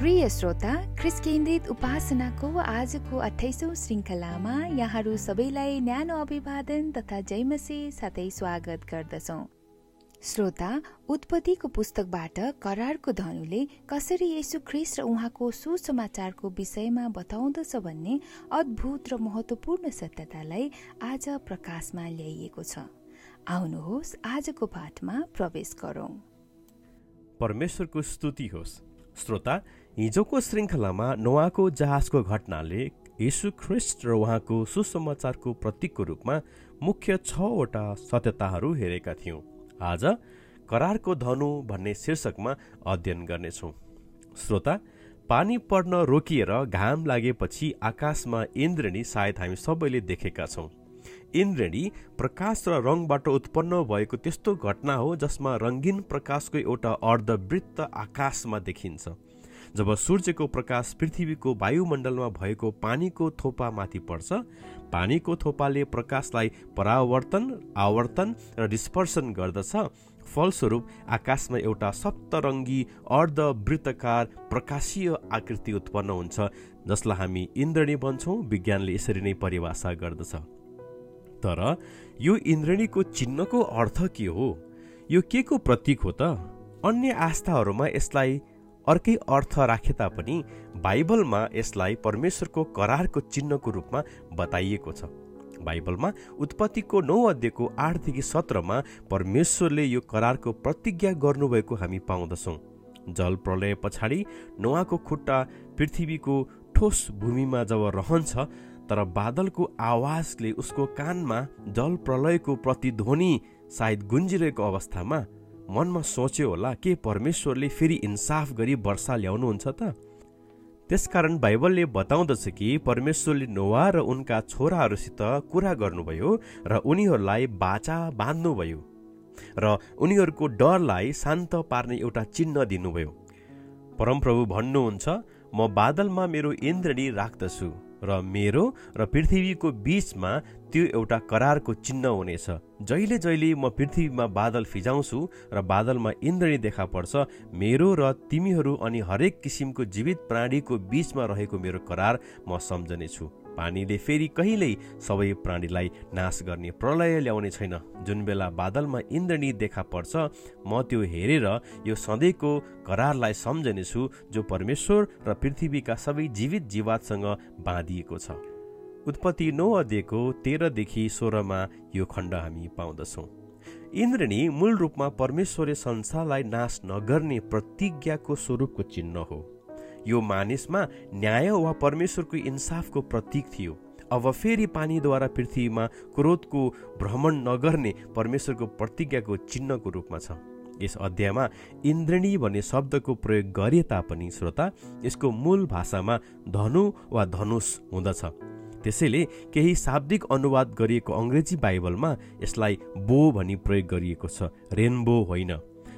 प्रिय श्रोता ख्रिस केन्द्रित उपासनाको आजको अठाइसौँ श्रृङ्खलामा यहाँहरू सबैलाई न्यानो अभिवादन तथा जयमसी साथै स्वागत गर्दछौँ। श्रोता उत्पत्तिको पुस्तकबाट करारको धनुले कसरी यसु ख्रिस र उहाँको सुसमाचारको विषयमा बताउँदछ भन्ने अद्भुत र महत्वपूर्ण सत्यतालाई आज प्रकाशमा ल्याइएको छ। आउनुहोस् आजको पाठमा प्रवेश गरौँ। परमेश्वरको स्तुति होस्। श्रोता हिजोको श्रृङ्खलामा नोवाको जहाजको घटनाले यीशु ख्रिस्ट र उहाँको सुसमाचारको प्रतीकको रूपमा मुख्य छवटा सत्यताहरू हेरेका थियौँ। आज करारको धनु भन्ने शीर्षकमा अध्ययन गर्नेछौँ। श्रोता पानी पर्न रोकिएर घाम लागेपछि आकाशमा इन्द्रणी सायद हामी सबैले देखेका छौँ। इन्द्रेणी प्रकाश र रङबाट उत्पन्न भएको त्यस्तो घटना हो जसमा रङ्गीन प्रकाशको एउटा अर्धवृत्त आकाशमा देखिन्छ। जब सूर्यको प्रकाश पृथ्वीको वायुमण्डलमा भएको पानीको थोपा माथि पर्छ पानीको थोपाले प्रकाशलाई परावर्तन आवर्तन र डिस्पर्सन गर्दछ। फलस्वरूप आकाशमा एउटा सप्तरङ्गी अर्धवृत्तकार प्रकाशीय आकृति उत्पन्न हुन्छ जसलाई हामी इन्द्रणी भन्छौँ। विज्ञानले यसरी नै परिभाषा गर्दछ। तर यो इन्द्रणीको चिन्हको अर्थ के हो? यो के को प्रतीक हो त? अन्य आस्थाहरूमा यसलाई अर्कै अर्थ राखे तापनि बाइबलमा यसलाई परमेश्वरको करारको चिन्हको रूपमा बताइएको छ। बाइबलमा उत्पत्तिको नौ अध्ययको आठदेखि सत्रमा परमेश्वरले यो करारको प्रतिज्ञा गर्नुभएको हामी पाउँदछौँ। जल प्रलय पछाडि नोवाको खुट्टा पृथ्वीको ठोस भूमिमा जब रहन्छ तर बादलको आवाजले उसको कानमा जल प्रलयको प्रतिध्वनि सायद गुन्जिरहेको अवस्थामा मनमा सोच्यो होला के परमेश्वरले फेरि इन्साफ गरी वर्षा ल्याउनुहुन्छ त? त्यसकारण बाइबलले बताउँदछ कि परमेश्वरले नोवा र उनका छोराहरूसित कुरा गर्नुभयो र उनीहरूलाई बाचा बाँध्नुभयो र उनीहरूको डरलाई शान्त पार्ने एउटा चिन्ह दिनुभयो। परमप्रभु भन्नुहुन्छ म बादलमा मेरो इन्द्रणी राख्दछु। र मेरो र पृथ्वीको बीचमा त्यो एउटा करारको चिन्ह हुनेछ। जहिले जहिले म पृथ्वीमा बादल फिजाउँछु र बादलमा इन्द्रणी देखा पर्छ मेरो र तिमीहरू अनि हरेक किसिमको जीवित प्राणीको बीचमा रहेको मेरो करार म सम्झनेछु। पानीले फेरि कहिल्यै सबै प्राणीलाई नाश गर्ने प्रलय ल्याउने छैन। जुन बेला बादलमा इन्द्रणी देखा पर्छ म त्यो हेरेर यो सधैँको करारलाई सम्झनेछु जो परमेश्वर र पृथ्वीका सबै जीवित जीवातसँग बाँधिएको छ। उत्पत्ति नौ अध्ययको तेह्रदेखि सोह्रमा यो खण्ड हामी पाउँदछौँ। इन्द्रणी मूल रूपमा परमेश्वरले संसारलाई नाश नगर्ने प्रतिज्ञाको स्वरूपको चिन्ह हो। यो मानिसमा न्याय वा परमेश्वरको इन्साफको प्रतीक थियो। अब फेरि पानीद्वारा पृथ्वीमा क्रोधको भ्रमण नगर्ने परमेश्वरको प्रतिज्ञाको चिन्हको रूपमा छ। यस अध्यायमा इन्द्रणी भन्ने शब्दको प्रयोग गरे तापनि श्रोता यसको मूल भाषामा धनु वा धनुष हुँदछ। त्यसैले केही शाब्दिक अनुवाद गरिएको अङ्ग्रेजी बाइबलमा यसलाई बो भनी प्रयोग गरिएको छ रेनबो होइन।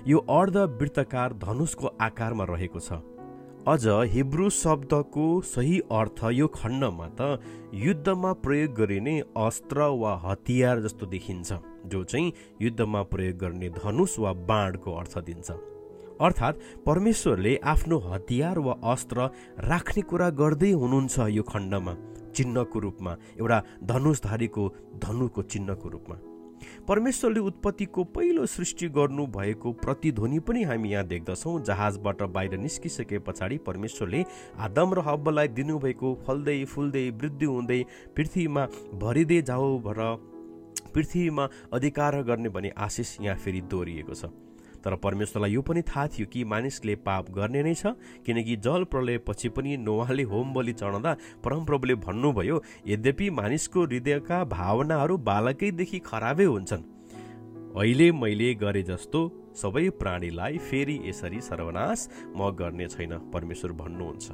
यो अर्धवृत्तकार धनुषको आकारमा रहेको छ। अझ हिब्रू शब्दको सही अर्थ यो खण्डमा त युद्धमा प्रयोग गरिने अस्त्र वा हतियार जस्तो देखिन्छ जो चाहिँ युद्धमा प्रयोग गर्ने धनुष वा बाणको अर्थ दिन्छ। अर्थात् परमेश्वरले आफ्नो हतियार वा अस्त्र राख्ने कुरा गर्दै हुनुहुन्छ यो खण्डमा चिन्हको रूपमा एउटा धनुषधारीको धनुको चिन्हको रूपमा। परमेश्वरले उत्पत्तिको पहिलो सृष्टि गर्नु भएको प्रतिध्वनि पनि हामी यहाँ देख्दछौँ जहाजबाट बाहिर निस्किसके पछाडि परमेश्वरले आदम र हब्बलाई दिनुभएको फल्दै फुल्दै वृद्धि हुँदै पृथ्वीमा भरिँदै जाऊ भर पृथ्वीमा अधिकार गर्ने भन्ने आशिष यहाँ फेरि दोहोरिएको छ। तर परमेश्वरलाई यो पनि थाहा थियो कि मानिसले पाप गर्ने नै छ किनकि जल प्रलय पछि पनि नोवाले होम बलि चढाउँदा परमप्रभुले भन्नुभयो यद्यपि मानिसको हृदयका भावनाहरू बालकैदेखि खराबै हुन्छन्। अहिले मैले गरे जस्तो सबै प्राणीलाई फेरि यसरी सर्वनाश म गर्ने छैन परमेश्वर भन्नुहुन्छ।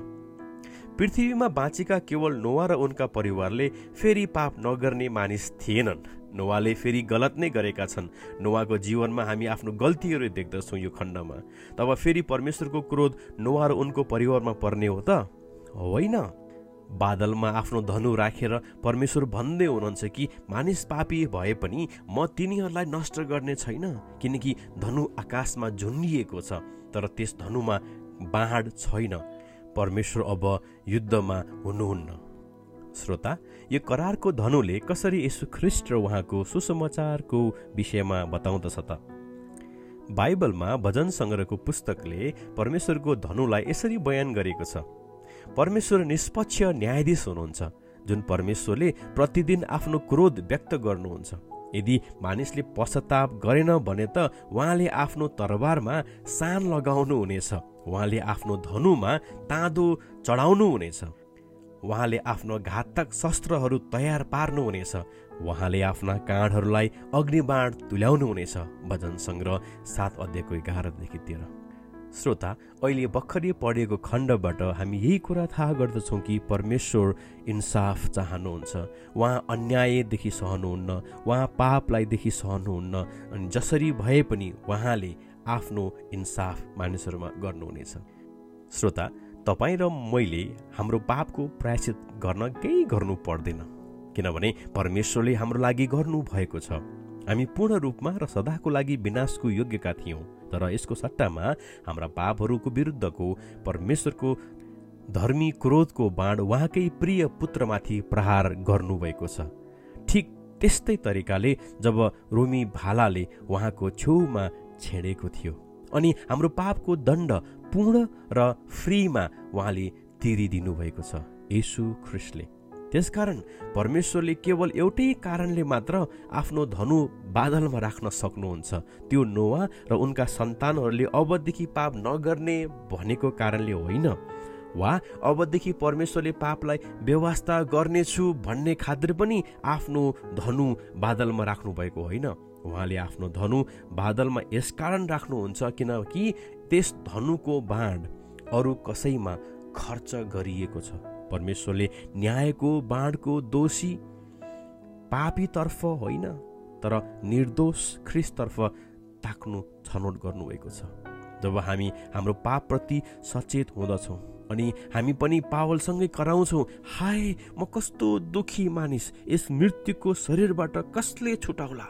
पृथ्वीमा बाँचेका केवल नोवा र उनका परिवारले फेरि पाप नगर्ने मानिस थिएनन्। नोवाले फेरि गलत नै गरेका छन्। नोवाको जीवनमा हामी आफ्नो गल्तीहरू देख्दछौँ यो खण्डमा। तब फेरि परमेश्वरको क्रोध नोवा र उनको परिवारमा पर्ने हो त? होइन। बादलमा आफ्नो धनु राखेर परमेश्वर भन्दै हुनुहुन्छ कि मानिस पापी भए पनि म तिनीहरूलाई नष्ट गर्ने छैन किनकि धनु आकाशमा झुन्डिएको छ तर त्यस धनुमा बाँड छैन। परमेश्वर अब युद्धमा हुनुहुन्न। श्रोता यो करारको धनुले कसरी यसु ख्रिस्ट र उहाँको सुसमाचारको विषयमा बताउँदछ त? बाइबलमा भजन सङ्ग्रहको पुस्तकले परमेश्वरको धनुलाई यसरी बयान गरेको छ। परमेश्वर निष्पक्ष न्यायाधीश हुनुहुन्छ जुन परमेश्वरले प्रतिदिन आफ्नो क्रोध व्यक्त गर्नुहुन्छ। यदि मानिसले पश्चाताप गरेन भने त उहाँले आफ्नो तरबारमा सान लगाउनु हुनेछ उहाँले आफ्नो धनुमा ताँदो चढाउनु हुनेछ। उहाँले आफ्नो घातक शस्त्रहरू तयार पार्नुहुनेछ। उहाँले आफ्ना काँडहरूलाई अग्निबाण तुल्याउनुहुनेछ भजन सङ्ग्रह सात अध्यायको एघारदेखि तेह्र। श्रोता अहिले भर्खरै पढेको खण्डबाट हामी यही कुरा थाहा गर्दछौँ कि परमेश्वर इन्साफ चाहनुहुन्छ। उहाँ अन्यायदेखि सहनुहुन्न उहाँ पापलाईदेखि सहनुहुन्न अनि जसरी भए पनि उहाँले आफ्नो इन्साफ मानिसहरूमा गर्नुहुनेछ। श्रोता तपाईँ र मैले हाम्रो पापको प्रायश्चित गर्न केही गर्नु पर्दैन। किनभने परमेश्वरले हाम्रो लागि गर्नु भएको छ। हामी पूर्ण रूपमा र सदाको लागि विनाशको योग्यका थियौँ तर यसको सट्टामा हाम्रा पापहरूको विरुद्धको परमेश्वरको धर्मी क्रोधको बाण उहाँकै प्रिय पुत्रमाथि प्रहार गर्नुभएको छ। ठिक त्यस्तै तरिकाले जब रोमी भालाले उहाँको छेउमा छेडेको थियो अनि हाम्रो पापको दण्ड पूर्ण र फ्रीमा उहाँले तिरिदिनु भएको छ यसु ख्रिस्टले। त्यसकारण परमेश्वरले केवल एउटै कारणले मात्र आफ्नो धनु बादलमा राख्न सक्नुहुन्छ। त्यो नोवा र उनका सन्तानहरूले अबदेखि पाप नगर्ने भनेको कारणले होइन। वा अबदेखि परमेश्वरले पापलाई व्यवस्था गर्नेछु भन्ने खातिर पनि आफ्नो धनु बादलमा राख्नु भएको होइन। उहाँले आफ्नो धनु बादलमा यसकारण राख्नुहुन्छ किनकि त्यस धनुको बाण अरू कसैमा खर्च गरिएको छ। परमेश्वरले न्यायको बाणको दोषी पापीतर्फ होइन तर निर्दोष ख्रिसतर्फ ताक्नु छनौट गर्नुभएको छ। जब हामी हाम्रो पापप्रति सचेत हुँदछौँ अनि हामी पनि पावलसँगै कराउँछौँ हाय म कस्तो दुखी मानिस यस मृत्युको शरीरबाट कसले छुटाउला?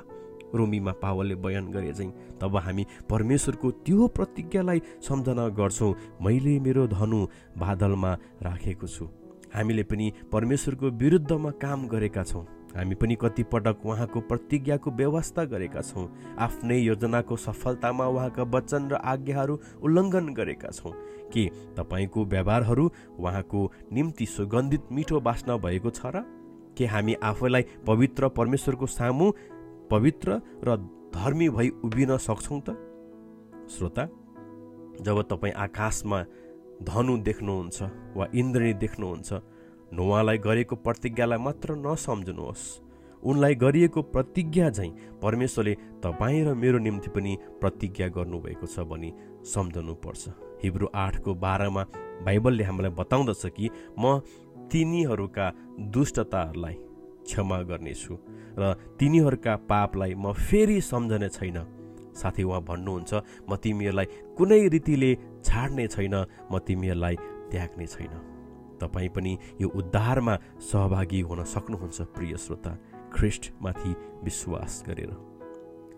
रोमीमा पावलले बयान गरे चाहिँ तब हामी परमेश्वरको त्यो प्रतिज्ञालाई सम्झना गर्छौँ मैले मेरो धनु बादलमा राखेको छु। हामीले पनि परमेश्वरको विरुद्धमा काम गरेका छौँ। हामी पनि कतिपटक उहाँको प्रतिज्ञाको व्यवस्था गरेका छौँ। आफ्नै योजनाको सफलतामा उहाँका वचन र आज्ञाहरू उल्लङ्घन गरेका छौँ। के तपाईँको व्यवहारहरू उहाँको निम्ति सुगन्धित मिठो बास्न भएको छ र? के हामी आफैलाई पवित्र परमेश्वरको सामु पवित्र र धर्मी भई उभिन सक्छौँ त? श्रोता जब तपाईँ आकाशमा धनु देख्नुहुन्छ वा इन्द्रणी देख्नुहुन्छ नोवालाई गरेको प्रतिज्ञालाई मात्र नसम्झनुहोस्। उनलाई गरिएको प्रतिज्ञा झैँ परमेश्वरले तपाईँ र मेरो निम्ति पनि प्रतिज्ञा गर्नुभएको छ भनी सम्झनुपर्छ। हिब्रू आठको बाह्रमा बाइबलले हामीलाई बताउँदछ कि म तिनीहरूका दुष्टताहरूलाई क्षमा गर्नेछु र तिनीहरूका पापलाई म फेरि सम्झने छैन। साथै उहाँ भन्नुहुन्छ म तिमीहरूलाई कुनै रीतिले छाड्ने छैन म तिमीहरूलाई त्याग्ने छैन। तपाईँ पनि यो उद्धारमा सहभागी हुन सक्नुहुन्छ प्रिय श्रोता। ख्रिस्टमाथि विश्वास गरेर।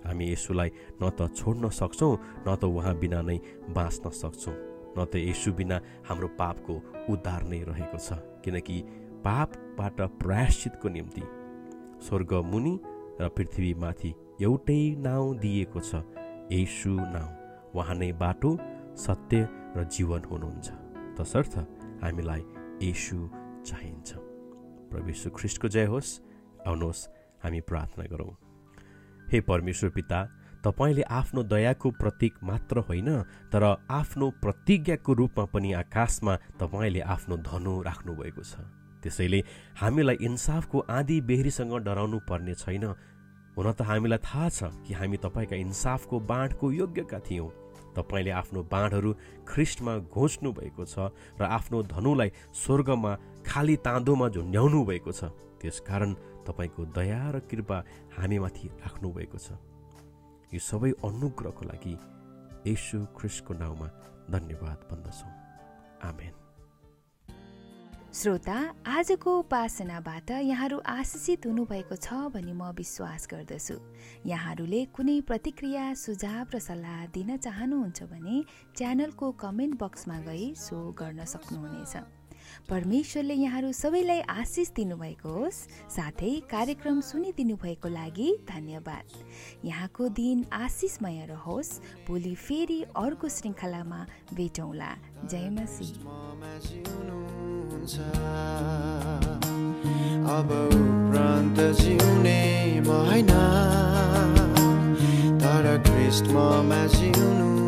हामी यसुलाई न त छोड्न सक्छौँ न त उहाँ बिना नै बाँच्न सक्छौँ। न त यसु बिना हाम्रो पापको उद्धार नै रहेको छ। किनकि पापबाट प्रायश्चितको निम्ति। स्वर्ग मुनि र पृथ्वीमाथि एउटै नाउँ दिएको छ यसु नाउँ। उहाँ नै बाटो सत्य र जीवन हुनुहुन्छ। तसर्थ हामीलाई यसु चाहिन्छ। प्रभु ख्रिस्टको जय होस्। आउनुहोस् हामी प्रार्थना गरौँ। हे परमेश्वर पिता तपाईँले आफ्नो दयाको प्रतीक मात्र होइन तर आफ्नो प्रतिज्ञाको रूपमा पनि आकाशमा तपाईँले आफ्नो धनु राख्नुभएको छ। त्यसैले हामीलाई इन्साफको आँधी बेहरीसँग डराउनु पर्ने छैन। हुन त हामीलाई थाहा छ कि हामी तपाईँका इन्साफको बाँडको योग्यका थियौँ। तपाईँले आफ्नो बाँडहरू ख्रिस्टमा घोच्नु भएको छ र आफ्नो धनुलाई स्वर्गमा खाली ताँदोमा झुन्ड्याउनु भएको छ। त्यसकारण तपाईँको दया र कृपा हामीमाथि राख्नुभएको छ। यो सबै अनुग्रहको लागि यशु ख्रिस्टको नाउँमा धन्यवाद भन्दछौँ। आमेन। श्रोता आजको उपासनाबाट यहाँहरू आशिषित हुनुभएको छ भनी म विश्वास गर्दछु। यहाँहरूले कुनै प्रतिक्रिया सुझाव र सल्लाह दिन चाहनुहुन्छ भने च्यानलको कमेन्ट बक्समा गई सो गर्न सक्नुहुनेछ। परमेश्वरले यहाँहरू सबैलाई आशिष दिनुभएको होस् साथै कार्यक्रम सुनिदिनु भएको लागि धन्यवाद। यहाँको दिन आशिषमय रहोस् भोलि फेरि अर्को श्रृङ्खलामा भेटौँला। जय मसी अब उपरान्त जिउने म होइन तर ख्रिस्टमा जिउनु